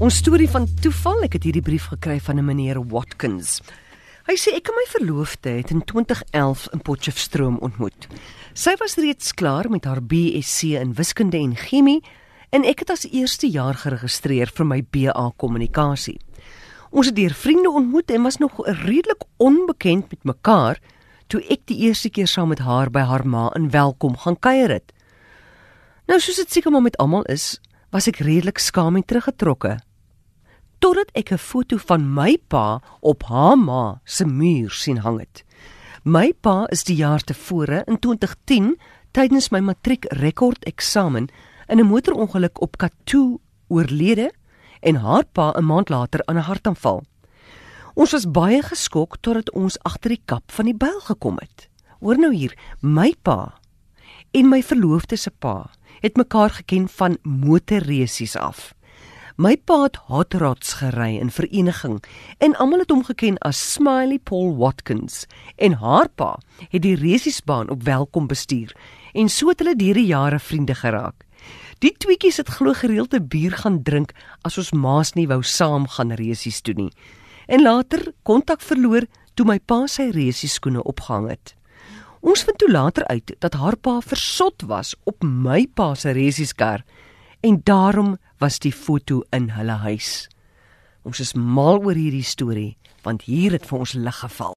Ons storie van toeval, ek het hierdie brief gekry van 'n meneer Watkins. Hy sê ek en my verloofde het in 2011 in Potchefstroom ontmoet. Sy was reeds klaar met haar BSc in wiskunde en chemie en ek het as eerste jaar geregistreer vir my BA kommunikasie. Ons het deur vriende ontmoet en was nog redelik onbekend met mekaar toe ek die eerste keer saam met haar by haar ma in Welkom gaan kuier het. Nou soos dit seker maar met almal is, was ek redelik skaam en teruggetrokke. Totdat ek 'n foto van my pa op haar ma se muur sien hang het. My pa is die jaar tevore in 2010 tydens my matriek rekord eksamen in 'n motorongeluk op Katoo oorlede en haar pa 'n maand later aan 'n hartaanval. Ons was baie geskok totdat ons agter die kap van die byl gekom het. Hoor nou hier, my pa en my verloofde se pa het mekaar geken van motorresies af. My pa het hot rods gery in vereniging en almal het hom geken as Smiley Paul Watkins en haar pa het die resiesbaan op Welkom bestuur en so het hulle deur die jare vriende geraak. Die tweetjies het glo gereelde bier gaan drink as ons maas nie wou saam gaan resies toe nie. En later kontak verloor toe my pa sy resieskoene opgehang het. Ons vind toe later uit dat haar pa versot was op my pa se resieskar en daarom was die foto in hulle huis. Ons is mal oor hierdie storie want hier het vir ons lig geval.